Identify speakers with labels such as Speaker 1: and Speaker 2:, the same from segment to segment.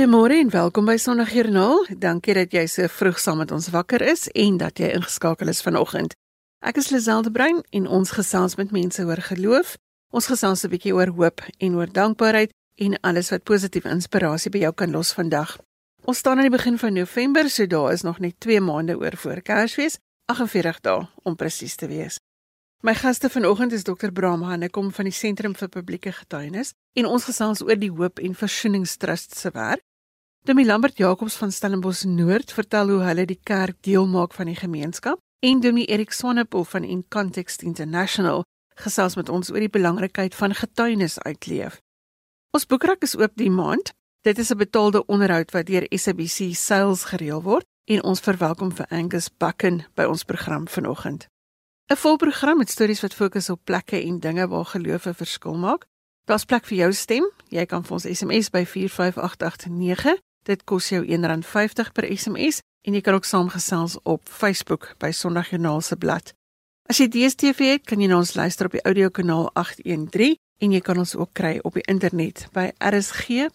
Speaker 1: Goeiemôre en welkom by Sondagjoernaal. Dankie dat jy so vroeg saam met ons wakker is en dat jy ingeskakel is vanoggend. Ek is Liselde Brein en ons gesels met mense oor geloof. Ons gesels 'n bietjie oor hoop en oor dankbaarheid en alles wat positiewe inspirasie by jou kan los vandag. Ons staan aan die begin van November, so daar is nog net 2 maande oor voor Kersfees, 48 dae om presies te wees. My gaste vanoggend is Dr. Bram Hannekom van die Sentrum vir Publieke Getuienis en ons gesels oor die Hoop en Versoeningstrust se werk. Dominee Lambert Jacobs van Stellenbosch Noord vertel hoe hulle die kerk deel maak van die gemeenskap en Dominee Erik Swanepoel van In Context International gesels met ons oor die belangrikheid van getuienis uitleef. Ons boekrak is oop die maand. Dit is 'n betaalde onderhoud wat deur SABC Sales gereël word en ons verwelkom vir Angus Bucken by ons program vanoggend. 'n Volprogram met stories wat fokus op plekke en dinge waar geloof 'n verskil maak. Daar's plek vir jou stem. Jy kan vir ons SMS by 45889. Dit kos jou R1.50 per SMS en jy kan ook saamgesels op Facebook by Sondagjoernaal se blad. As jy DStv het, kan jy na ons luister op die audiokanaal 813 en jy kan ons ook kry op die internet by rsg.co.za.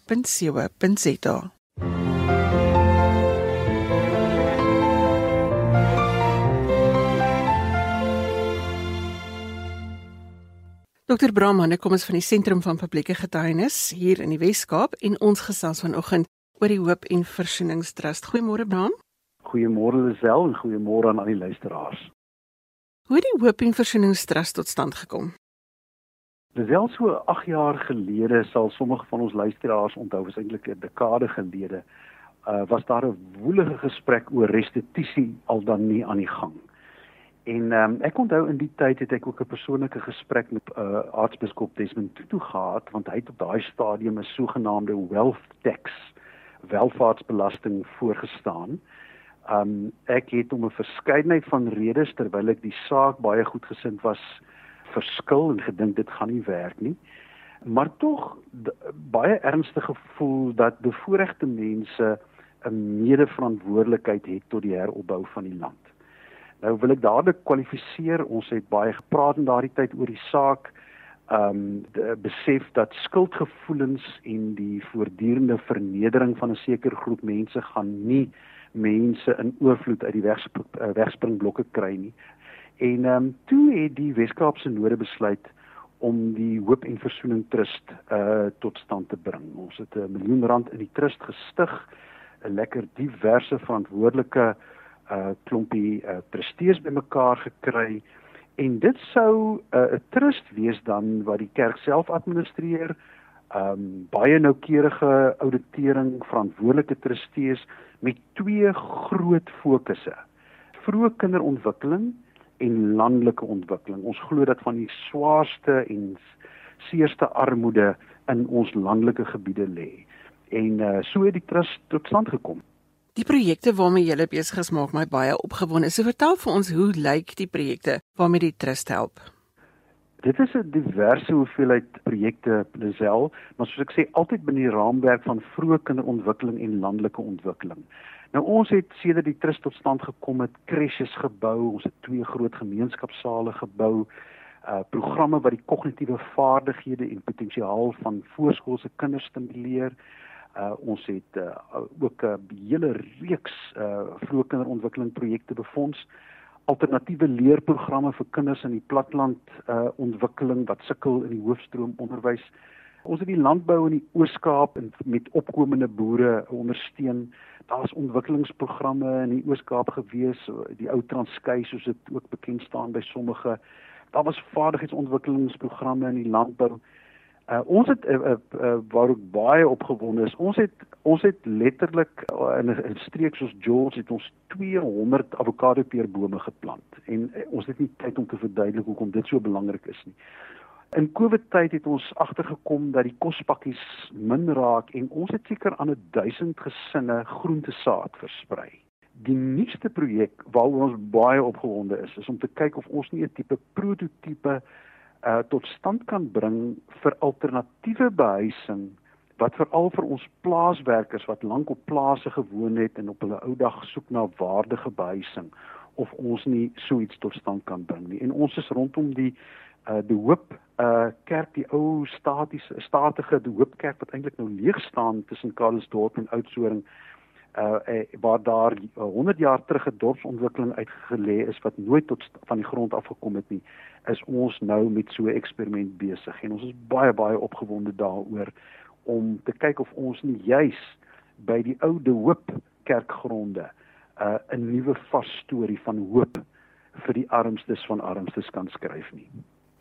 Speaker 1: Dr. Brahman, ek kom ons van die Sentrum van Publieke Getuienis hier in die Wes-Kaap en ons gesels vanoggend oor die Hoop en Versoeningstrust. Goeiemôre Bram.
Speaker 2: Goeiemôre Lisel en goeiemôre aan al die luisteraars.
Speaker 1: Hoe het die Hoop en Versoeningstrust tot stand gekom?
Speaker 2: Lisel so 8 jaar gelede sal sommige van ons luisteraars onthou, was eintlik 'n dekade gelede, uh, was daar 'n woelige gesprek oor restituisie al dan nie aan die gang. En um, ek onthou in die tyd het ek ook 'n persoonlike gesprek met uh aartsbiskop Desmond Tutu gehad want hy het op daai stadium 'n sogenaamde wealth tax welvaartsbelasting voorgestaan. Um, ek het om 'n verskeidenheid van redes terwyl ek die saak baie goed gesind was verskil en gedink dit gaan nie werk nie. Maar tog baie ernstig gevoel dat bevoorregte mense 'n medeverantwoordelikheid het tot die heropbou van die land. Nou wil ek dadelik kwalifiseer. Ons het baie gepraat in daardie tyd oor die saak. Um, besef dat skuldgevoelens en die voortdurende vernedering van 'n sekere groep mense gaan nie mense in oorvloed uit die wegsp eh, wegspringblokke kry nie. En um, toe het die Weskaapse Noorde besluit om die Hoop en Versoening Trust uh tot stand te bring. Ons het 'n miljoen rand in die trust gestig, 'n lekker diverse verantwoordelike uh klompie uh trustees bymekaar gekry en dit sou 'n uh, trust wees dan wat die kerk self administreer. Um baie noukeurige auditering verantwoordelike trustees met twee groot fokusse. Vroeë kinderontwikkeling en landelike ontwikkeling. Ons glo dat van die swaarste en seerste armoede in ons landelike gebiede lê. En uh, so het die trust tot stand gekom
Speaker 1: Die projekte waarmee jy besig is maak my baie opgewonde. So vertel vir ons hoe lyk die projekte waarmee die trust help?
Speaker 2: Dit is 'n diverse hoeveelheid projekte Lisel, maar soos ek sê altyd binne die raamwerk van vroeë kinderontwikkeling en landelike ontwikkeling. Nou ons het sedert die trust tot stand gekom het crèches gebou, ons het twee groot gemeenskapsale gebou, uh programme wat die kognitiewe vaardighede en potensiaal van voorskoolse kinders stimuleer. Uh ons het uh, ook 'n hele reeks uh vroeë kinderontwikkeling projekte befonds. Alternatiewe leerprogramme vir kinders in die platland uh ontwikkeling wat sukkel in die hoofstroom onderwys. Ons het die landbou in die Oos-Kaap met opkomende boere ondersteun. Daar's ontwikkelingsprogramme in die Oos-Kaap gewees, die ou Transkei soos dit ook bekend staan by sommige. Daar was vaardigheidsontwikkelingsprogramme in die landbou. Uh, ons het uh, uh, uh, waar ek baie opgewonde is. Ons het ons het letterlik uh, in 'n streek soos George het ons 200 avokado peerbome geplant en uh, ons het nie tyd om te verduidelik hoekom dit so belangrik is nie. In Covid tyd het ons agtergekom dat die kospakkies min raak en ons het seker aan 1000 gesinne groentesaad versprei. Die nuutste projek waaroor ons baie opgewonde is, is om te kyk of ons nie 'n tipe prototipe uh tot stand kan bring vir alternatiewe behuising wat veral vir ons plaaswerkers wat lank op plase gewoon het en op hulle ou dag soek na waardige behuising of ons nie so iets tot stand kan bring nie. En ons is rondom die uh die hoop uh kerk die ou statiese statige die hoop kerk wat eintlik nou leeg staan tussen Karlsdorp en Oudtshoorn uh waar daar 100 jaar terug 'n dorpsontwikkeling uitgelê is wat nooit tot van die grond af gekom het nie is ons nou met so 'n eksperiment besig en ons is baie baie opgewonde daaroor om te kyk of ons nie juis by die oude hoop kerkgronde uh 'n nuwe vars storie van hoop vir die armstes van armstes kan skryf nie.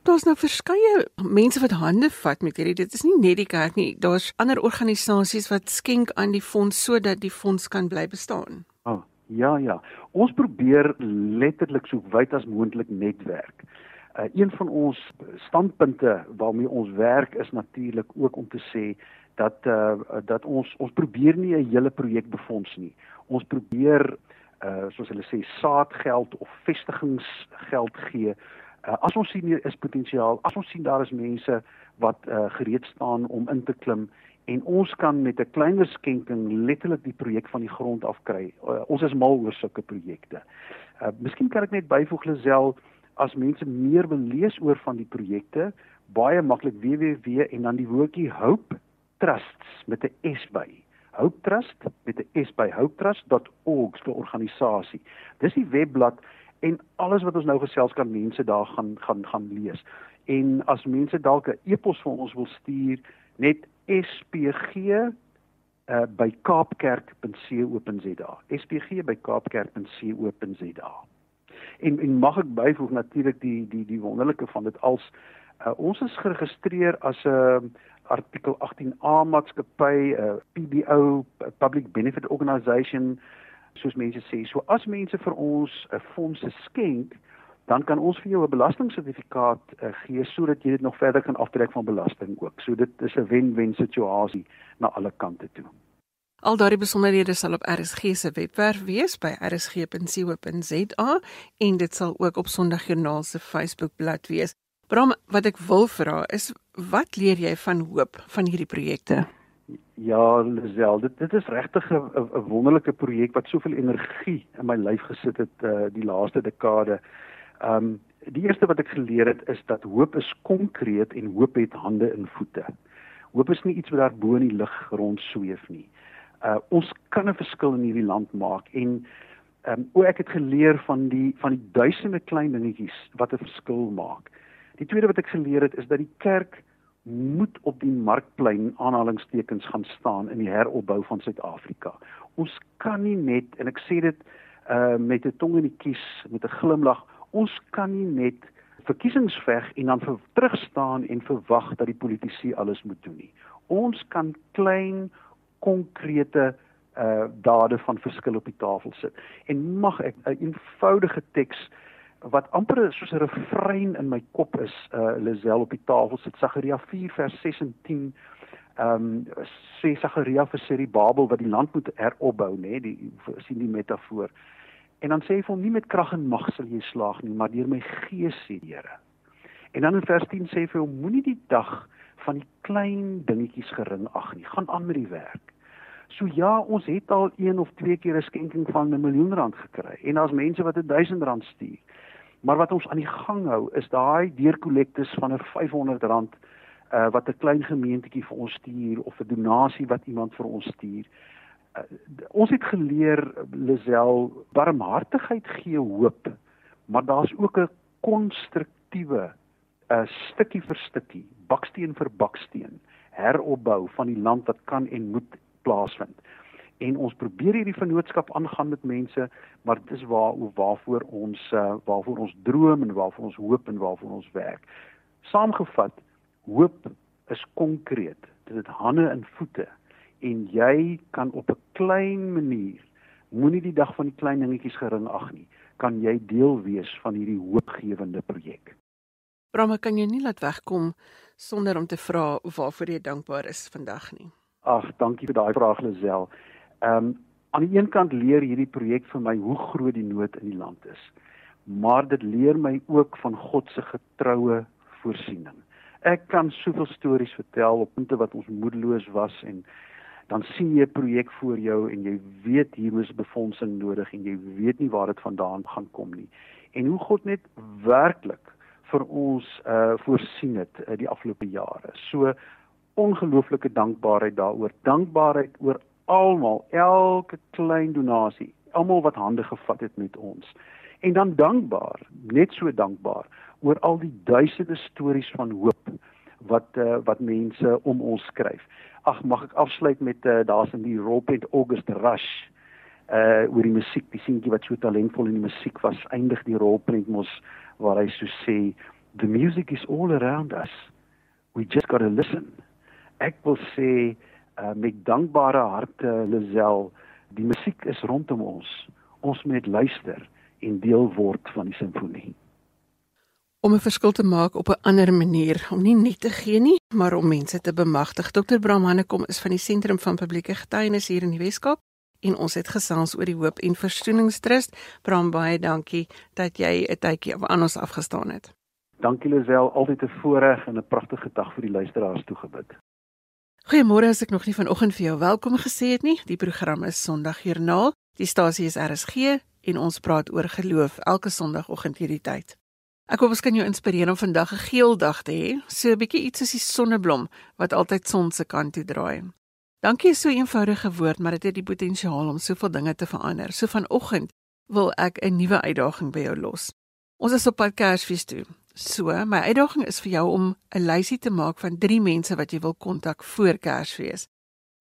Speaker 1: Daar's nou verskeie mense wat hande vat met hierdie. Dit is nie net die kerk nie. Daar's ander organisasies wat skenk aan die fonds sodat die fonds kan bly bestaan.
Speaker 2: Ah, ja ja. Ons probeer letterlik so wyd as moontlik netwerk. Uh, een van ons standpunte waarmee ons werk is natuurlik ook om te sê dat uh, dat ons ons probeer nie 'n hele projek befonds nie. Ons probeer uh soos hulle sê saadgeld of vestigingsgeld gee Uh, as ons sien hier is potensiaal, as ons sien daar is mense wat uh, gereed staan om in te klim en ons kan met 'n kleiner skenking letterlik die projek van die grond af kry. Uh, ons is mal oor sulke projekte. Uh, miskien kan ek net byvoeg Lisel as mense meer wil lees oor van die projekte, baie maklik www en dan die woordjie hope trusts met 'n s by. Hope Trust met 'n s by hopetrust.org vir organisasie. Dis die webblad en alles wat ons nou gesels kan mense daar gaan gaan gaan lees. En as mense dalk 'n e-pos vir ons wil stuur, net spg uh, by kaapkerk.co.za. spg by kaapkerk.co.za. En en mag ek byvoeg natuurlik die die die wonderlike van dit als uh, ons is geregistreer as 'n uh, artikel 18A maatskappy, 'n uh, PBO, Public Benefit Organisation soos mense sê. So as mense vir ons 'n fondse skenk, dan kan ons vir jou 'n belastingsertifikaat uh, gee sodat jy dit nog verder kan aftrek van belasting ook. So dit is 'n wen-wen situasie na alle kante toe.
Speaker 1: Al daardie besonderhede sal op RSG se webwerf wees by rsg.co.za en dit sal ook op Sondag Joernaal se Facebookblad wees. Bram, wat ek wil vra is wat leer jy van hoop van hierdie projekte?
Speaker 2: Ja, Lisel, dit dit is regtig 'n wonderlike projek wat soveel energie in my lyf gesit het uh die laaste dekade. Um die eerste wat ek geleer het is dat hoop is konkreet en hoop het hande en voete. Hoop is nie iets wat daar bo in die lug rond sweef nie. Uh ons kan 'n verskil in hierdie land maak en um o ek het geleer van die van die duisende klein dingetjies wat 'n verskil maak. Die tweede wat ek geleer het is dat die kerk moet op die markplein aanhalingstekens gaan staan in die heropbou van Suid-Afrika. Ons kan nie net en ek sê dit uh met 'n tong in die kies met 'n glimlag, ons kan nie net verkiesings veg en dan vir terug staan en verwag dat die politici alles moet doen nie. Ons kan klein konkrete uh dade van verskil op die tafel sit. En mag ek 'n eenvoudige teks wat amper soos 'n refrein in my kop is, uh Lisel op die tafel sit Sagaria 4 vers 6 en 10. Ehm um, sê Sagaria vir sy Babel wat die land moet heropbou, nê, die sien die metafoor. En dan sê hy vir nie met krag en mag sal jy slaag nie, maar deur my gees sê die Here. En dan in vers 10 sê hy vir hom moenie die dag van die klein dingetjies gering ag nie, gaan aan met die werk. So ja, ons het al een of twee keer 'n skenking van 'n miljoen rand gekry en daar's mense wat 'n 1000 rand stuur. Maar wat ons aan die gang hou is daai deurkollektes van 'n R500 uh wat 'n klein gemeentetjie vir ons stuur of 'n donasie wat iemand vir ons stuur. Uh, ons het geleer Lisel barmhartigheid gee hoop, maar daar's ook 'n konstruktiewe 'n uh, stukkie vir stukkie, baksteen vir baksteen heropbou van die land wat kan en moet plaasvind en ons probeer hierdie vennootskap aangaan met mense maar dit is waar waarvoor ons uh, waarvoor ons droom en waarvoor ons hoop en waarvoor ons werk. Saamgevat hoop is konkreet. Dit het hande en voete. En jy kan op 'n klein manier moenie die dag van die klein dingetjies gering ag nie kan jy deel wees van hierdie hoopgewende projek.
Speaker 1: Brame kan jy nie laat wegkom sonder om te vra waarvoor jy dankbaar is vandag nie?
Speaker 2: Ag dankie vir daai vraag Lisel Ehm um, aan die een kant leer hierdie projek vir my hoe groot die nood in die land is. Maar dit leer my ook van God se getroue voorsiening. Ek kan soveel stories vertel op punte wat ons moedeloos was en dan sien jy 'n projek voor jou en jy weet hier is befondsing nodig en jy weet nie waar dit vandaan gaan kom nie. En hoe God net werklik vir ons uh voorsien het uh, die afgelope jare. So ongelooflike dankbaarheid daaroor. Dankbaarheid oor almal, elke klein donasie, almal wat hande gevat het met ons. En dan dankbaar, net so dankbaar oor al die duisende stories van hoop wat uh, wat mense om ons skryf. Ag, mag ek afsluit met uh, daar's in die Robert August Rush uh oor die musiek, die seentjie wat so talentvol in die musiek was, eindig die rolprent mos waar hy so sê the music is all around us. We just got to listen. Ek wil sê uh, met dankbare harte Lisel, die musiek is rondom ons. Ons moet luister en deel word van die simfonie.
Speaker 1: Om 'n verskil te maak op 'n ander manier, om nie net te gee nie, maar om mense te bemagtig. Dr. Brahmane kom is van die Sentrum van Publieke Getuienis hier in die Weskaap en ons het gesels oor die Hoop en Versoeningstrust. Bram baie dankie dat jy 'n tydjie aan ons afgestaan het.
Speaker 2: Dankie Lisel, altyd 'n voorreg en 'n pragtige dag vir die luisteraars toegebid.
Speaker 1: Goeiemôre as ek nog nie vanoggend vir jou welkom gesê het nie. Die program is Sondag Joernaal. Die stasie is RSG en ons praat oor geloof elke Sondagoggend hierdie tyd. Ek hoop ons kan jou inspireer om vandag 'n geel dag te hê, so 'n bietjie iets soos die sonneblom wat altyd son se kant toe draai. Dankie so 'n eenvoudige woord, maar dit het die potensiaal om soveel dinge te verander. So vanoggend wil ek 'n nuwe uitdaging by jou los. Ons is op pad Kersfees toe. So, my uitdaging is vir jou om 'n lysie te maak van 3 mense wat jy wil kontak voor Kersfees.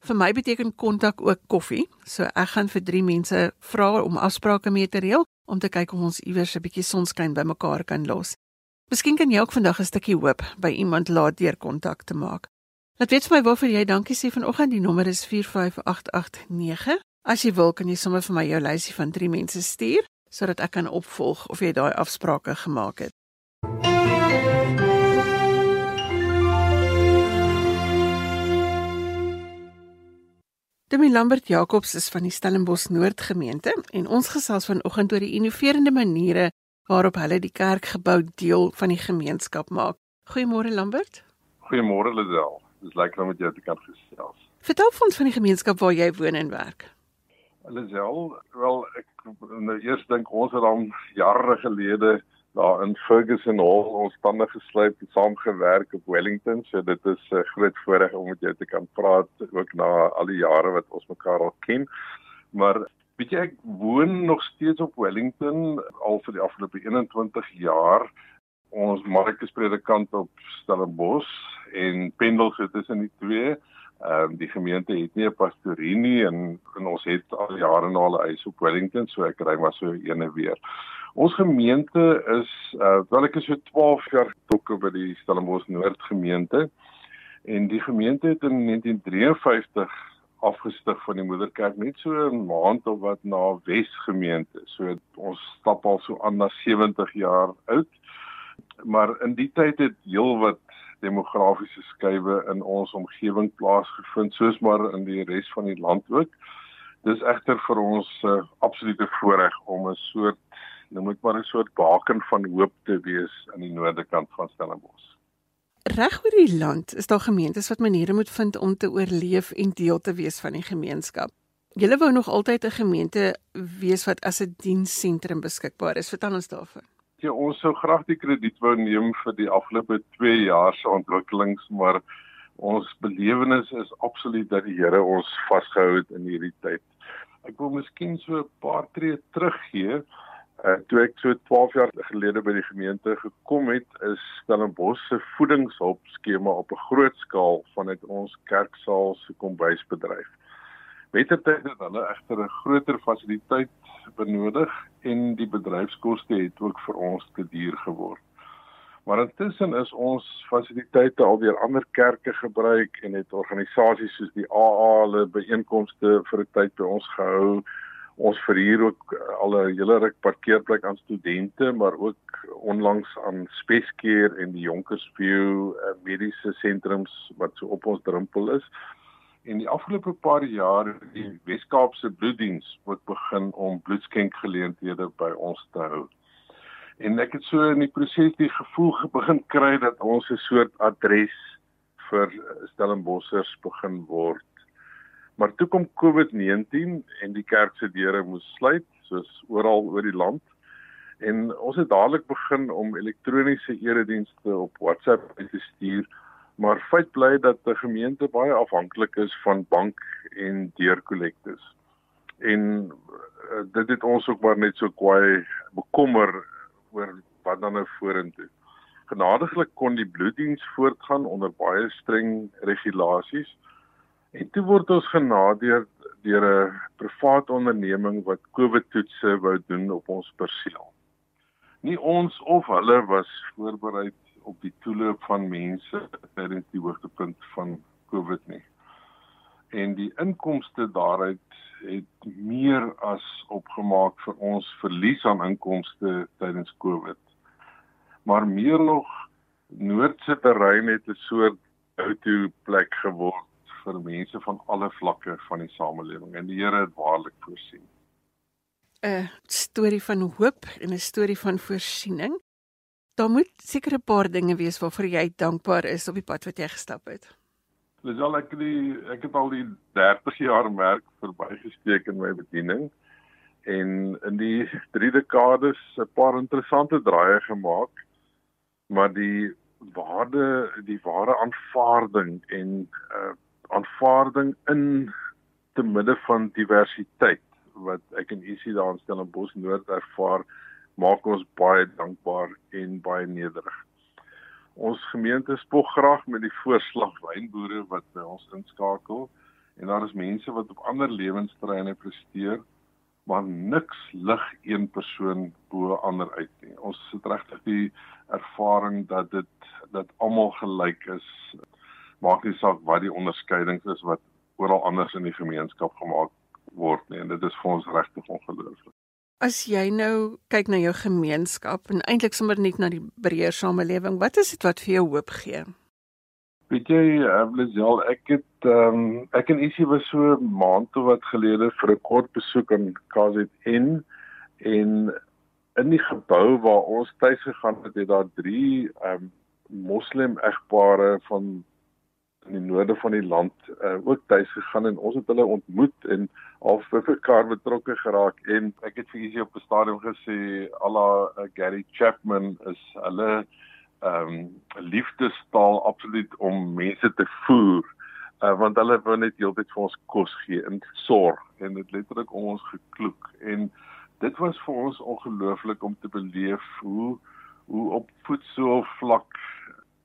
Speaker 1: Vir my beteken kontak ook koffie. So ek gaan vir 3 mense vra om afsprake mee te reël om te kyk of ons iewers 'n bietjie sonskyn bymekaar kan los. Miskien kan jy ook vandag 'n stukkie hoop by iemand laat deur kontak te maak. Laat weet vir my waarvoor jy dankie sê vanoggend. Die nommer is 45889. As jy wil, kan jy sommer vir my jou lysie van 3 mense stuur sodat ek kan opvolg of jy daai afsprake gemaak het. Demi Lambert Jacobs is van die Stellenbosch Noord gemeente en ons gesels vanoggend oor die innoverende maniere waarop hulle die kerkgebou deel van die gemeenskap maak. Goeiemôre Lambert.
Speaker 3: Goeiemôre Lisel. Dis lekker om met jou te kan gesels.
Speaker 1: Vertel ons van die gemeenskap waar jy woon en werk.
Speaker 3: Lisel, wel ek nou eers dink ons het dan jare gelede daar in Ferguson Hall ons tande geslyp en saamgewerk op Wellington. So dit is 'n uh, groot voorreg om met jou te kan praat ook na al die jare wat ons mekaar al ken. Maar weet jy ek woon nog steeds op Wellington al vir die afgelope 21 jaar ons Markus predikant op Stellenbosch en pendel so tussen die twee. Ehm um, die gemeente het nie 'n pastorie nie en, en ons het al jare na hulle huis op Wellington so ek ry maar so ene weer. Ons gemeente is uh wel ek is so 12 jaar betrokke by die Stellenbosch Noord gemeente en die gemeente het in 1953 afgestig van die moederkerk net so 'n maand of wat na Wes gemeente. So ons stap al so aan na 70 jaar oud maar in die tyd het heelwat demografiese skuwe in ons omgewing plaasgevind soos maar in die res van die land ook. Dis egter vir ons 'n uh, absolute voorreg om 'n soort noem ek maar 'n soort baken van hoop te wees aan die noorde kant van Stellenbosch.
Speaker 1: Reg oor die land is daar gemeentes wat maniere moet vind om te oorleef en deel te wees van die gemeenskap. Julle wou nog altyd 'n gemeente wees wat as 'n dienssentrum beskikbaar is. Vertel ons daarvan
Speaker 3: jy ons sou graag die krediet wou neem vir die afgelope 2 jaar se ontwikkelings, maar ons belewenis is absoluut dat die Here ons vasgehou het in hierdie tyd. Ek wil miskien so 'n paar tree teruggee. Uh, toe ek so 12 jaar gelede by die gemeente gekom het, is Stellenbosch se voedingshulp skema op 'n groot skaal vanuit ons kerksaal se kombuisbedryf. Mettertyd het hulle egter 'n groter fasiliteit benodig en die bedryfskoste het ook vir ons te duur geword. Maar intussen is ons fasiliteite alweer ander kerke gebruik en het organisasies soos die AA hulle byeenkomste vir 'n tyd by ons gehou. Ons verhuur ook al 'n hele ruk parkeerplek aan studente, maar ook onlangs aan Speskeer en die Jonkersview eh, mediese sentrums wat so op ons drempel is. En die afgelope paar jaar het die Wes-Kaapse bloeddiens ook begin om bloedskenkgeleenthede by ons te hou. En ek het so in die proses die gevoel begin kry dat ons 'n soort adres vir Stellenbossers begin word. Maar toe kom COVID-19 en die kerk se deure moes sluit soos oral oor die land. En ons het dadelik begin om elektroniese eredienste op WhatsApp te stuur, maar feit bly dat die gemeente baie afhanklik is van bank en deurkollektes. En uh, dit het ons ook maar net so kwaai bekommer oor wat dan nou vorentoe. Genadiglik kon die bloeddiens voortgaan onder baie streng regulasies En toe word ons genader deur 'n privaat onderneming wat COVID-toetse wou doen op ons perseel. Nie ons of hulle was voorberei op die toeloop van mense tydens die hoogtepunt van COVID nie. En die inkomste daaruit het meer as opgemaak vir ons verlies aan inkomste tydens COVID. Maar meer nog Noordse terrein het 'n soort ou-toe plek geword vir mense van alle vlakke van die samelewing en die Here het waarlik voorsien.
Speaker 1: 'n storie van hoop en 'n storie van voorsiening. Daar moet seker 'n paar dinge wees waarvoor jy dankbaar is op die pad wat jy gestap het.
Speaker 3: Dis al ek die ek het al die 30 jaar merk verbygesteek in my bediening en in die 3 dekades 'n paar interessante draaie gemaak. Maar die waarde die ware aanvaarding en uh aanvaarding in te midde van diversiteit wat ek en Isie daar in Stellenbosch Noord ervaar maak ons baie dankbaar en baie nederig. Ons gemeente spog graag met die voorslag wynboere wat by ons inskakel en daar is mense wat op ander lewenstreine presteer maar niks lig een persoon bo ander uit nie. Ons het regtig die ervaring dat dit dat almal gelyk is maak nie saak wat die onderskeidings is wat oral anders in die gemeenskap gemaak word nie en dit is vir ons regtig ongelooflik.
Speaker 1: As jy nou kyk na jou gemeenskap en eintlik sommer net na die breër samelewing, wat is dit wat vir jou hoop gee?
Speaker 3: Weet jy, Ablisel, ek het ehm um, ek en Isie was so maand toe wat gelede vir 'n kort besoek aan KZN en in die gebou waar ons tuis gegaan het, het daar drie ehm um, moslim egpare van in die noorde van die land uh, ook tuis gegaan en ons het hulle ontmoet en al vir mekaar betrokke geraak en ek het vir Isie op die stadium gesê alla uh, Gary Chapman is hulle ehm um, liefdestaal absoluut om mense te voer uh, want hulle wou net heeltyd vir ons kos gee en sorg en dit letterlik om ons gekloek en dit was vir ons ongelooflik om te beleef hoe hoe op voedsel vlak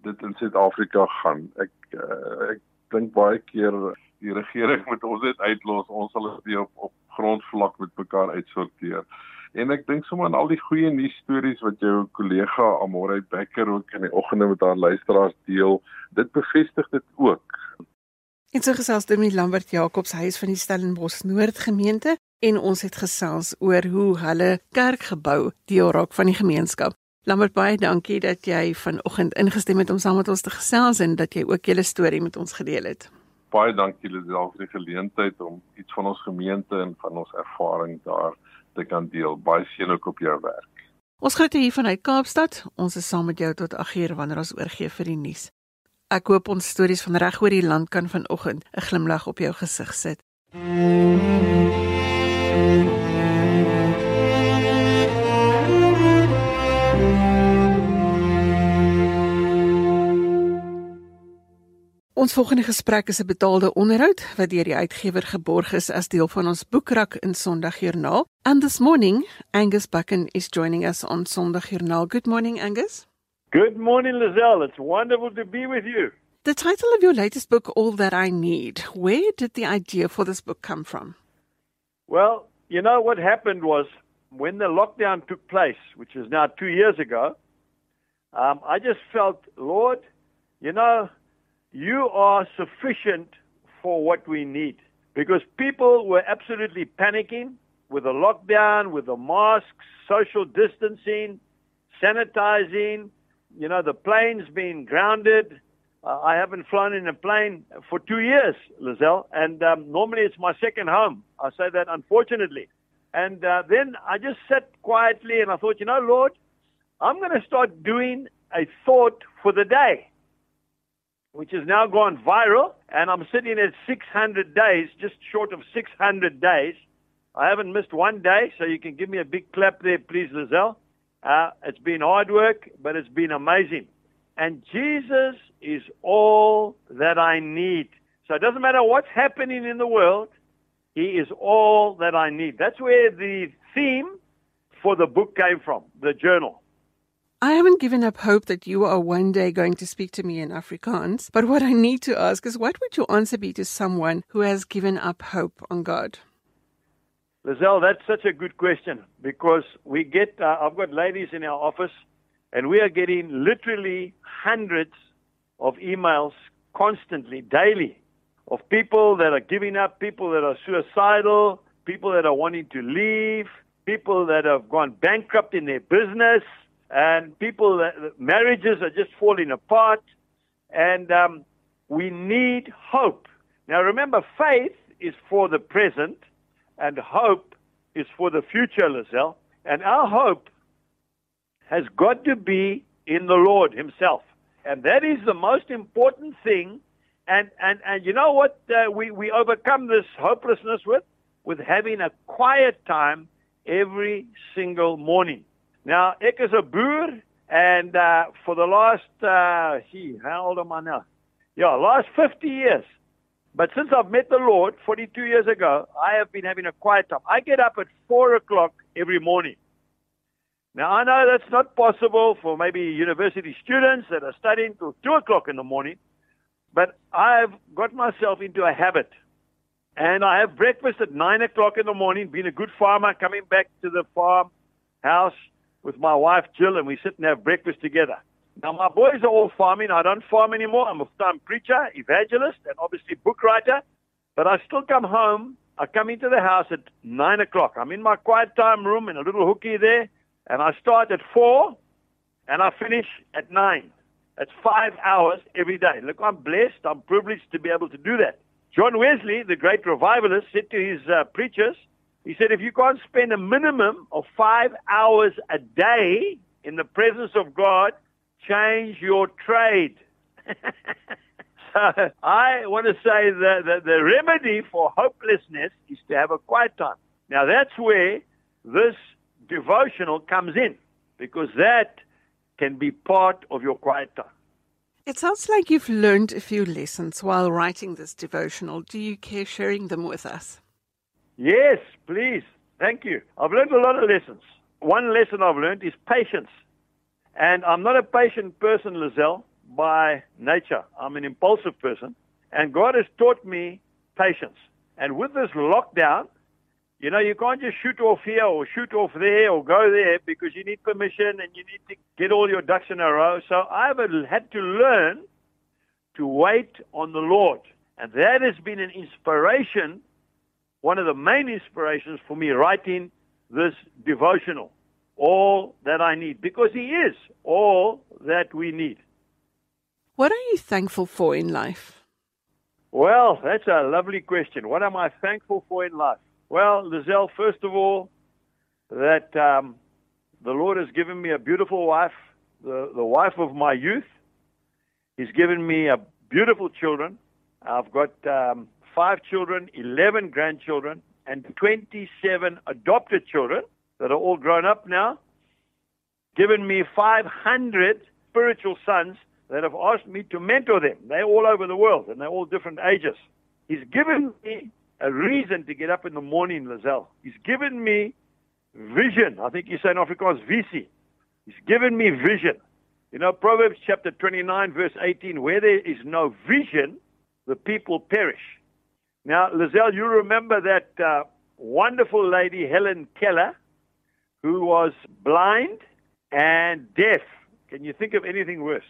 Speaker 3: dit in Suid-Afrika gaan. Ek uh, ek dink baie keer die regering moet ons net uitlos. Ons sal dit op op grondvlak met mekaar uitsorteer. En ek dink sommer aan al die goeie nuus stories wat jou kollega Amore Becker ook in die oggende met haar luisteraars deel, dit bevestig dit ook.
Speaker 1: En so gesels Dominee Lambert Jacobs huis van die Stellenbosch Noord gemeente en ons het gesels oor hoe hulle kerkgebou deel raak van die gemeenskap. Lambert baie dankie dat jy vanoggend ingestem het om saam met ons te gesels en dat jy ook julle storie met ons gedeel het.
Speaker 3: Baie dankie Lisel vir die geleentheid om iets van ons gemeente en van ons ervaring daar te kan deel. Baie seën ook op jou werk.
Speaker 1: Ons groet hier vanuit Kaapstad. Ons is saam met jou tot 8uur wanneer ons oorgee vir die nuus. Ek hoop ons stories van reg oor die land kan vanoggend 'n glimlag op jou gesig sit. Mm -hmm. Ons volgende gesprek is 'n betaalde onderhoud wat deur die uitgewer geborg is as deel van ons boekrak in Sondagjoernaal. And this morning, Angus Bucken is joining us on Sondagjoernaal. Good morning, Angus.
Speaker 4: Good morning, Lizelle. It's wonderful to be with you.
Speaker 1: The title of your latest book, All That I Need, where did the idea for this book come from?
Speaker 4: Well, you know what happened was when the lockdown took place, which is now two years ago, um, I just felt, Lord, you know, you are sufficient for what we need. Because people were absolutely panicking with the lockdown, with the masks, social distancing, sanitizing, you know, the planes being grounded. Uh, I haven't flown in a plane for two years, Lizelle, and um, normally it's my second home. I say that unfortunately. And uh, then I just sat quietly and I thought, you know, Lord, I'm going to start doing a thought for the day. Which has now gone viral, and I'm sitting at 600 days, just short of 600 days. I haven't missed one day, so you can give me a big clap there, please, Lizelle. Uh, it's been hard work, but it's been amazing. And Jesus is all that I need. So it doesn't matter what's happening in the world, He is all that I need. That's where the theme for the book came from, the journal.
Speaker 1: I haven't given up hope that you are one day going to speak to me in Afrikaans, but what I need to ask is what would your answer be to someone who has given up hope on God?
Speaker 4: Lizelle, that's such a good question because we get, uh, I've got ladies in our office and we are getting literally hundreds of emails constantly, daily, of people that are giving up, people that are suicidal, people that are wanting to leave, people that have gone bankrupt in their business, and people that marriages are just falling apart. And um, we need hope. Now, remember, faith is for the present, and hope is for the future, Lizelle. And our hope has got to be in the Lord Himself. And that is the most important thing. And, and, and you know what uh, we, we overcome this hopelessness with? With having a quiet time every single morning. Now, ek is a boer, and uh, for the last, uh, gee, how old am I now? Yeah, last 50 years. But since I've met the Lord 42 years ago, I have been having a quiet time. I get up at 4 o'clock every morning. Now, I know that's not possible for maybe university students that are studying till 2 o'clock in the morning, but I've got myself into a habit. And I have breakfast at 9 o'clock in the morning, being a good farmer, coming back to the farm house with my wife Jill, and we sit and have breakfast together. Now, my boys are all farming. I don't farm anymore. I'm a full-time preacher, evangelist, and obviously book writer. But I still come home. I come into the house at 9 o'clock. I'm in my quiet time room in a little hooky there and I start at 4 and I finish at 9. That's five hours every day. Look, I'm blessed. I'm privileged to be able to do that. John Wesley, the great revivalist, said to his uh, preachers, he said, if you can't spend a minimum of five hours a day in the presence of God, change your trade. so I want to say that the, the remedy for hopelessness is to have a quiet time. Now that's where this devotional comes in because that can be part of your quiet time.
Speaker 1: It sounds like you've learned a few lessons while writing this devotional. Do you care sharing them with us?
Speaker 4: Yes, please. Thank you. I've learned a lot of lessons. One lesson I've learned is patience. And I'm not a patient person, Lizelle, by nature. I'm an impulsive person. And God has taught me patience. And with this lockdown, you know, you can't just shoot off here or shoot off there or go there because you need permission and you need to get all your ducks in a row. So I've had to learn to wait on the Lord. And that has been an inspiration, one of the main inspirations for me writing this devotional. All that I need, because He is all that we need.
Speaker 1: What are you thankful for in life?
Speaker 4: Well, that's a lovely question. What am I thankful for in life? Well, Lizelle, first of all, that um, the Lord has given me a beautiful wife, the, the wife of my youth. He's given me a beautiful children. I've got um, five children, 11 grandchildren, and 27 adopted children that are all grown up now. Given me 500 spiritual sons that have asked me to mentor them. They're all over the world and they're all different ages. He's given me a reason to get up in the morning, Lizelle. He's given me vision. I think you say in Afrikaans visie. He's given me vision. You know, Proverbs chapter 29, verse 18, where there is no vision, the people perish. Now, Lizelle, you remember that uh, wonderful lady, Helen Keller, who was blind and deaf. Can you think of anything worse?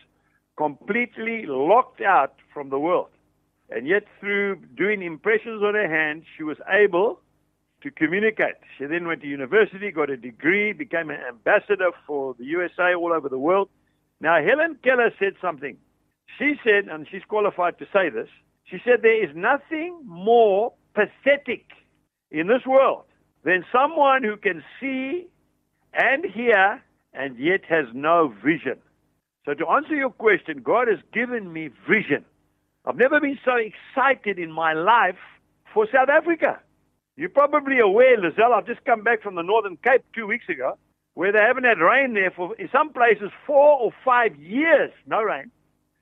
Speaker 4: Completely locked out from the world. And yet, through doing impressions on her hand, she was able to communicate. She then went to university, got a degree, became an ambassador for the USA all over the world. Now, Helen Keller said something. She said, and she's qualified to say this, she said, There is nothing more pathetic in this world than someone who can see and hear and yet has no vision. So, to answer your question, God has given me vision. I've never been so excited in my life for South Africa. You're probably aware, Lizelle, I've just come back from the Northern Cape two weeks ago, where they haven't had rain there for, in some places, four or five years, no rain.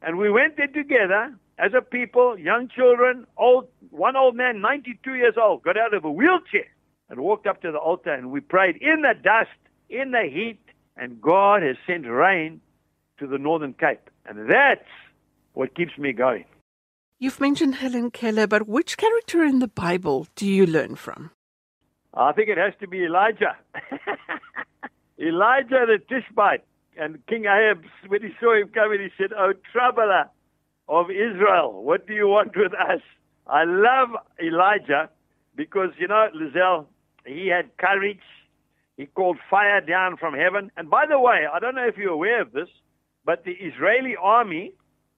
Speaker 4: And we went there together as a people, young children, old, one old man, 92 years old, got out of a wheelchair and walked up to the altar and we prayed in the dust, in the heat, and God has sent rain to the Northern Cape. And that's what keeps me going.
Speaker 1: You've mentioned Helen Keller, but which character in the Bible do you learn from?
Speaker 4: I think it has to be Elijah. Elijah the Tishbite. And King Ahab, when he saw him coming, he said, Oh, troubler of Israel, what do you want with us? I love Elijah because, you know, Lizelle, he had courage. He called fire down from heaven. And by the way, I don't know if you're aware of this, but the Israeli army,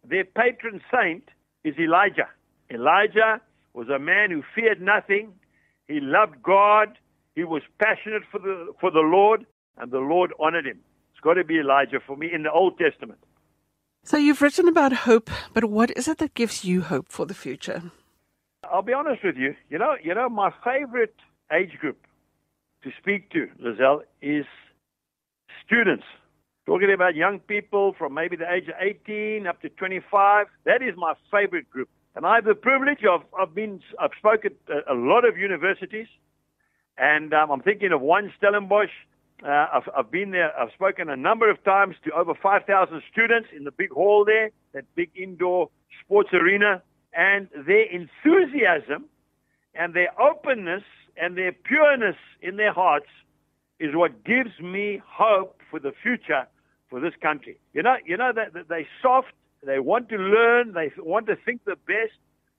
Speaker 4: their patron saint is Elijah. Elijah was a man who feared nothing. He loved God. He was passionate for the, for the Lord, and the Lord honored him. It's got to be Elijah for me in the Old Testament.
Speaker 1: So you've written about hope, but what is it that gives you hope for the future?
Speaker 4: I'll be honest with you. You know, you know, my favorite age group to speak to, Lizelle, is students. Talking about young people from maybe the age of 18 up to 25. That is my favorite group. And I have the privilege of, I've been, I've spoken at a lot of universities. And um, I'm thinking of one Stellenbosch. Uh, I've, I've been there, I've spoken a number of times to over 5,000 students in the big hall there, that big indoor sports arena. And their enthusiasm and their openness and their pureness in their hearts is what gives me hope for the future for this country. You know, you know that, that they soft, they want to learn, they want to think the best.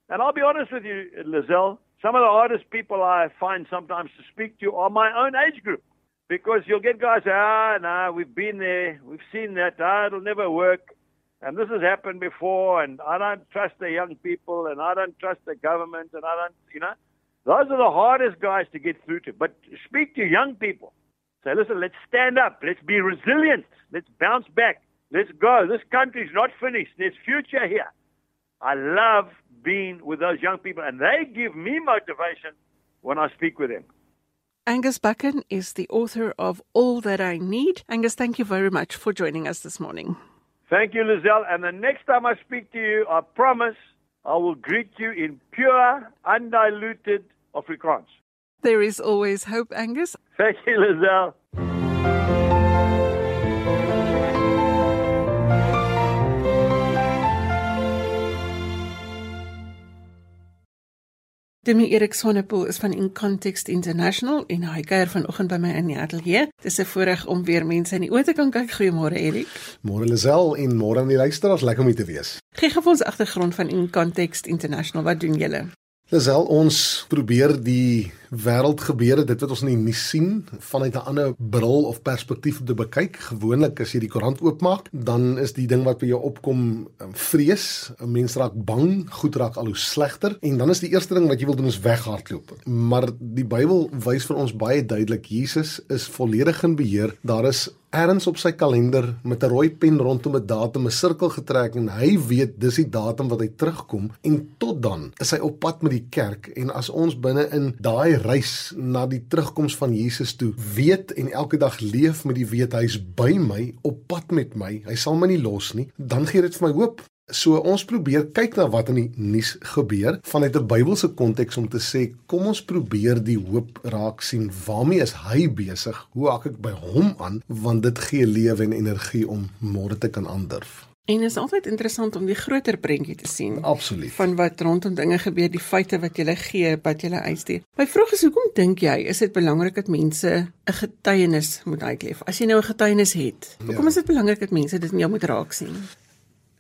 Speaker 4: And I'll be honest with you, Lizelle, some of the hardest people I find sometimes to speak to are my own age group. Because you'll get guys, ah, no, we've been there, we've seen that, ah, it'll never work. And this has happened before, and I don't trust the young people, and I don't trust the government, and I don't, you know. Those are the hardest guys to get through to. But speak to young people. Say, listen, let's stand up. Let's be resilient. Let's bounce back. Let's go. This country's not finished. There's future here. I love being with those young people, and they give me motivation when I speak with them.
Speaker 1: Angus Buchan is the author of All That I Need. Angus, thank you very much for joining us this morning.
Speaker 4: Thank you, Lizelle. And the next time I speak to you, I promise I will greet you in pure, undiluted Afrikaans.
Speaker 1: There is always hope, Angus.
Speaker 4: Thank you, Lizelle.
Speaker 1: Demi Erik Sonnepoel is van In Context International en hy kuier vanoggend by my in die ateljee. Dis 'n voorreg om weer mense in die oë te kan kyk. Goeiemôre Erik.
Speaker 5: Môre Lisel en môre aan die luisteraars, lekker om hier te wees.
Speaker 1: Gee gou ons agtergrond van In Context International. Wat doen julle?
Speaker 5: Lisel, ons probeer die wêreld gebeure, dit wat ons in die nuus sien, vanuit 'n ander bril of perspektief te bekyk. Gewoonlik as jy die koerant oopmaak, dan is die ding wat by jou opkom um, vrees, 'n mens raak bang, goed raak al hoe slegter en dan is die eerste ding wat jy wil doen is weghardloop. Maar die Bybel wys vir ons baie duidelik Jesus is volledig in beheer. Daar is erns op sy kalender met 'n rooi pen rondom 'n datum 'n sirkel getrek en hy weet dis die datum wat hy terugkom en tot dan is hy op pad met die kerk en as ons binne in daai reis na die terugkoms van Jesus toe weet en elke dag leef met die weet hy's by my op pad met my hy sal my nie los nie dan gee dit vir my hoop So ons probeer kyk na wat in die nuus gebeur vanuit 'n Bybelse konteks om te sê kom ons probeer die hoop raak sien waarmee is hy besig hoe hak ek by hom aan want dit gee lewe en energie om môre te kan aandurf
Speaker 1: En is altyd interessant om die groter prentjie te sien.
Speaker 5: Absoluut.
Speaker 1: Van wat rondom dinge gebeur, die feite wat jy gee, wat jy uitstuur. My vraag is hoekom dink jy is dit belangrik dat mense 'n getuienis moet uitleef? As jy nou 'n getuienis het, hoekom ja. is dit belangrik dat mense dit in jou moet raak sien?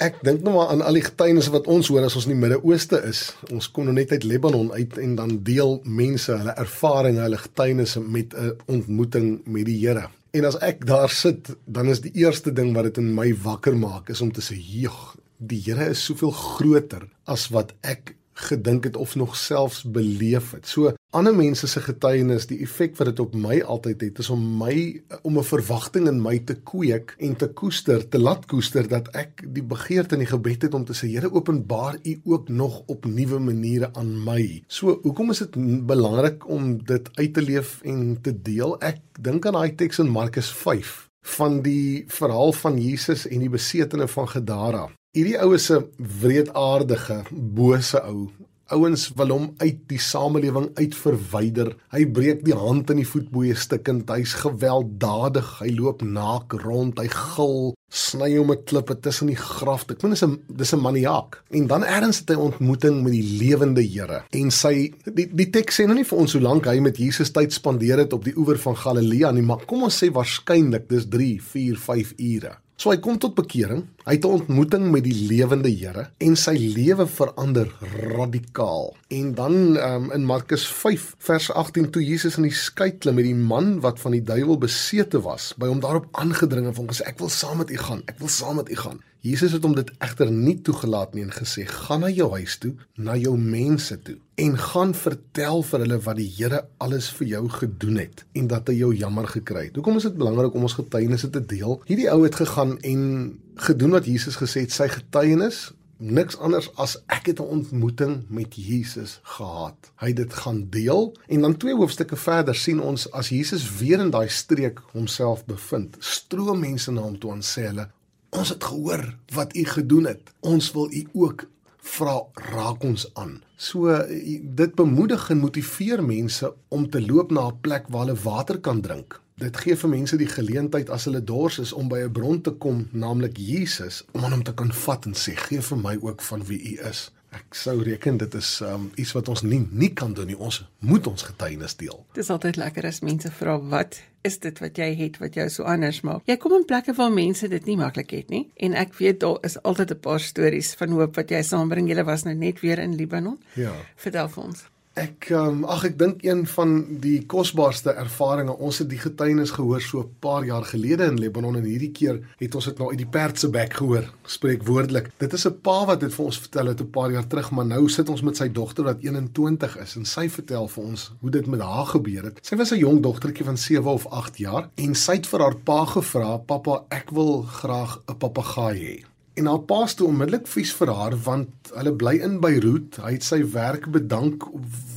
Speaker 5: Ek dink nou maar aan al die getuienisse wat ons hoor as ons in die Midde-Ooste is. Ons kom nou net uit Libanon uit en dan deel mense hulle ervarings, hulle getuienisse met 'n ontmoeting met die Here. En as ek daar sit, dan is die eerste ding wat dit in my wakker maak is om te sê, "Jog, die Here is soveel groter as wat ek gedink het of nog selfs beleef het. So ander mense se getuienis, die effek wat dit op my altyd het, is om my om 'n verwagting in my te kweek en te koester, te laat koester dat ek die begeerte in die gebed het om te sê Here openbaar U ook nog op nuwe maniere aan my. So hoekom is dit belangrik om dit uit te leef en te deel? Ek dink aan daai teks in Markus 5 van die verhaal van Jesus en die besetene van Gadara. Hierdie ou is 'n wreedaardige, bose ou. Ouens wil hom uit die samelewing uitverwyder. Hy breek die hand in die voetboeie stukkend. Hy's gewelddadig. Hy loop naak rond. Hy gil, sny hom met klippe tussen die graf. Ek meen dis 'n dis 'n maniak. En dan erns het hy ontmoeting met die lewende Here. En sy die die teks sê nou nie vir ons hoe lank hy met Jesus tyd spandeer het op die oewer van Galilea nie, maar kom ons sê waarskynlik dis 3, 4, 5 ure. So hy kom tot bekering, hy het 'n ontmoeting met die lewende Here en sy lewe verander radikaal. En dan um, in Markus 5 vers 18 toe Jesus in die skei klim met die man wat van die duiwel besete was, by hom daarop aangedring en hom gesê ek wil saam met u gaan, ek wil saam met u gaan. Jesus het hom dit egter nie toegelaat nie en gesê: "Gaan na jou huis toe, na jou mense toe en gaan vertel vir hulle wat die Here alles vir jou gedoen het en dat hy jou jammer gekry het." Hoekom is dit belangrik om ons getuienisse te deel? Hierdie ou het gegaan en gedoen wat Jesus gesê het, sy getuienis niks anders as ek het 'n ontmoeting met Jesus gehad. Hy het dit gaan deel en dan twee hoofstukke verder sien ons as Jesus weer in daai streek homself bevind, stroom mense na hom toe en sê hulle Ons het gehoor wat u gedoen het. Ons wil u ook vra raak ons aan. So dit bemoedig en motiveer mense om te loop na 'n plek waar hulle water kan drink. Dit gee vir mense die geleentheid as hulle dors is om by 'n bron te kom, naamlik Jesus, om aan hom te kan vat en sê: "Gee vir my ook van wie u is." Ek sou reken dit is um, iets wat ons nie nie kan doen nie. Ons moet ons getuienis deel.
Speaker 1: Dit is altyd lekker as mense vra wat is dit wat jy het wat jou so anders maak. Jy kom in plekke waar mense dit nie maklik het nie en ek weet daar is altyd 'n paar stories van hoop wat jy saambring. Jy was nou net weer in Libanon.
Speaker 5: Ja.
Speaker 1: Vertel vir ons.
Speaker 5: Ek um, ag ek dink een van die kosbaarste ervarings ons het die getuienis gehoor so 'n paar jaar gelede in Lebanon en hierdie keer het ons dit nou uit die perd se bek gehoor spreek woordelik dit is 'n pa wat dit vir ons vertel het 'n paar jaar terug maar nou sit ons met sy dogter wat 21 is en sy vertel vir ons hoe dit met haar gebeur het. Sy was 'n jong dogtertjie van 7 of 8 jaar en sy het vir haar pa gevra pappa ek wil graag 'n papegaai hê En haar pa het onmiddellik vies vir haar want hulle bly in Beiroet. Hy het sy werk bedank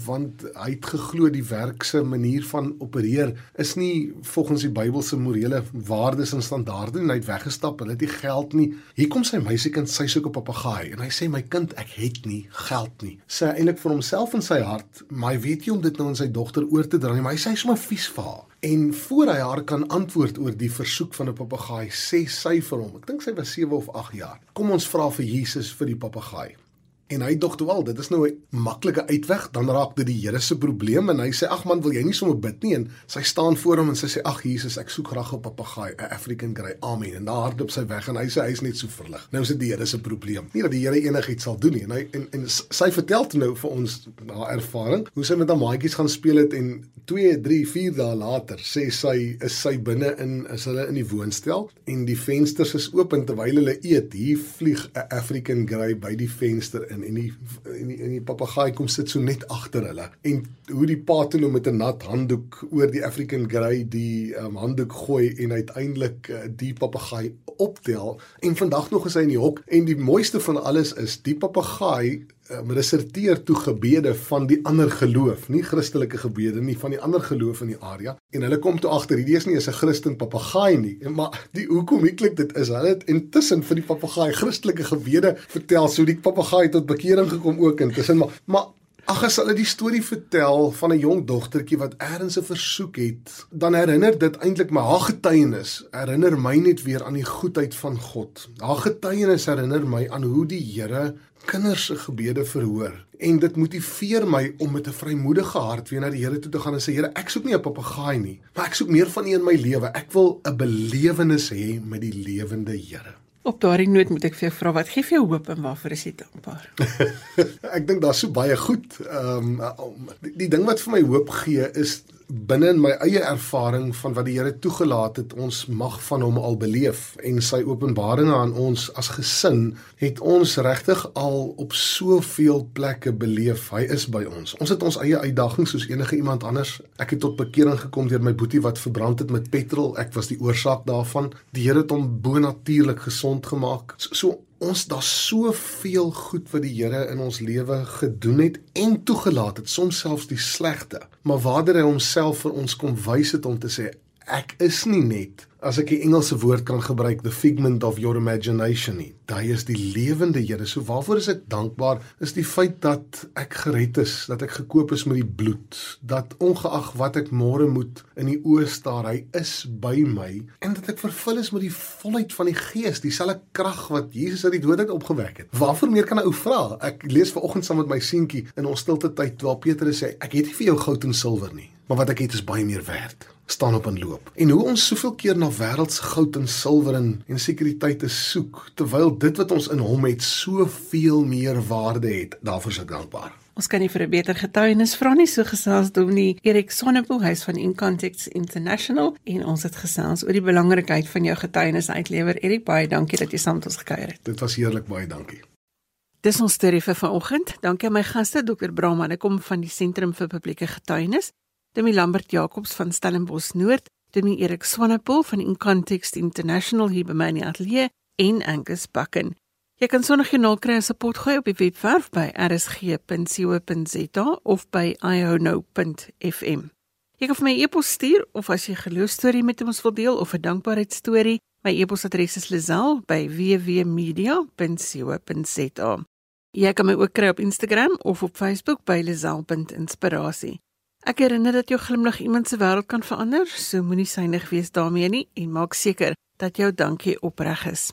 Speaker 5: want hy het geglo die werk se manier van opereer is nie volgens die Bybelse morele waardes en standaarde en hy het weggestap. Hulle het nie geld nie. Hier kom sy meisiekind, sy soek 'n papegaai en hy sê my kind, ek het nie geld nie. Sy eintlik vir homself in sy hart, maar hy weet nie om dit nou aan sy dogter oor te dra nie, maar hy sê sommer vies vir haar. En voor hy haar kan antwoord oor die versoek van 'n papegaai, sê sy vir hom, ek dink sy was 7 of 8 jaar. Kom ons vra vir Jesus vir die papegaai. En hy dog toe al, dit is nou 'n maklike uitweg, dan raak dit die Here se probleem en hy sê ag man, wil jy nie sommer bid nie en sy staan voor hom en sy sê ag Jesus, ek soek graag 'n papegaai, 'n African Grey. Amen. En daar hardop sy weg en hy sê hy's net so verlig. Nou is dit die Here se probleem. Nie dat die Here enigiets sal doen nie. En hy en, en sy vertel nou vir ons haar ervaring, hoe sy met haar maatjies gaan speel het en 2, 3, 4 dae later sê sy is sy binne in is hulle in die woonstel en die vensters is oop en terwyl hulle eet, hier vlieg 'n African Grey by die venster in en die en die, die papegaai kom sit so net agter hulle. En hoe die pa toe nou met 'n nat handdoek oor die African Grey die um, handdoek gooi en uiteindelik uh, die papegaai optel. En vandag nog is hy in die hok en die mooiste van alles is die papegaai um, reserteer toe gebede van die ander geloof, nie Christelike gebede nie, van die ander geloof in die area. En hulle kom toe agter, hierdie is nie 'n Christen papegaai nie, maar die hoe komieklik dit is. Hulle het intussen vir die papegaai Christelike gebede vertel, so die papegaai tot bekering gekom ook intussen, maar maar Ag as hulle die storie vertel van 'n jong dogtertjie wat eers 'n versoek het, dan herinner dit eintlik my haar getuienis, herinner my net weer aan die goedheid van God. Haar getuienis herinner my aan hoe die Here kinders se gebede verhoor en dit motiveer my om met 'n vrymoedige hart weer na die Here toe te gaan en sê Here, ek soek nie 'n papegaai nie, maar ek soek meer van U in my lewe. Ek wil 'n belewenis hê met die lewende Here.
Speaker 1: Op daardie noot moet ek vir jou vra wat gee vir jou hoop en waarvoor is jy dankbaar?
Speaker 5: ek dink daar's so baie goed. Ehm um, die, die ding wat vir my hoop gee is binne in my eie ervaring van wat die Here toegelaat het, ons mag van hom al beleef en sy openbaringe aan ons as gesin het ons regtig al op soveel plekke beleef. Hy is by ons. Ons het ons eie uitdagings soos enige iemand anders. Ek het tot bekering gekom deur my boetie wat verbrand het met petrol. Ek was die oorsaak daarvan. Die Here het hom bonatuurlik gesond gemaak. So, so ons daar's soveel goed wat die Here in ons lewe gedoen het en toegelaat het, soms selfs die slegte. Maar waarder hy homself vir ons kom wys het om te sê ek is nie net as ek die Engelse woord kan gebruik the figment of your imagination nie. Daai is die lewende Here. So waarvoor is ek dankbaar? Is die feit dat ek gered is, dat ek gekoop is met die bloed, dat ongeag wat ek môre moet in die oë staar, hy is by my en dat ek vervul is met die volheid van die Gees, dieselfde krag wat Jesus uit die dood uit opgewek het. Waarvoor meer kan 'n ou vra? Ek lees vanoggend saam met my seentjie in ons stilte tyd terwyl Petrus sê ek het nie vir jou goud en silwer nie, maar wat ek het is baie meer werd staan op en loop. En hoe ons soveel keer na wêreldse goud en silwer en, en sekuriteite soek terwyl dit wat ons in hom het soveel meer waarde het. Daarvoor is ek dankbaar.
Speaker 1: Ons kan nie vir 'n beter getuienis vra nie, so gesels Dominee Erik Sonnepoel, hy's van In Context International en ons het gesels oor die belangrikheid van jou getuienis uitlewer. Erik, baie dankie dat jy saam met ons gekuier het.
Speaker 5: Dit was heerlik, baie dankie.
Speaker 1: Dis ons storie vir vanoggend. Dankie aan my gaste, Dr. Brahman, ek kom van die Sentrum vir Publieke Getuienis Demi Lambert Jacobs van Stellenbosch Noord, Demi Erik Swanepoel van In Context International hier by my in die ateljee en Angus Bakken. Jy kan genoeg kry as 'n potgooi op die webwerf by rsg.co.za of by iono.fm. Jy kan vir my e-pos stuur of as jy geloostorie met ons wil deel of 'n dankbaarheidstorie, my e-posadres is lazel@wwmedia.co.za. Jy kan my ook kry op Instagram of op Facebook by lazel.inspirasie. Ek herinner dat jou glimlag iemand se wêreld kan verander, so moenie synig wees daarmee nie en maak seker dat jou dankie opreg is.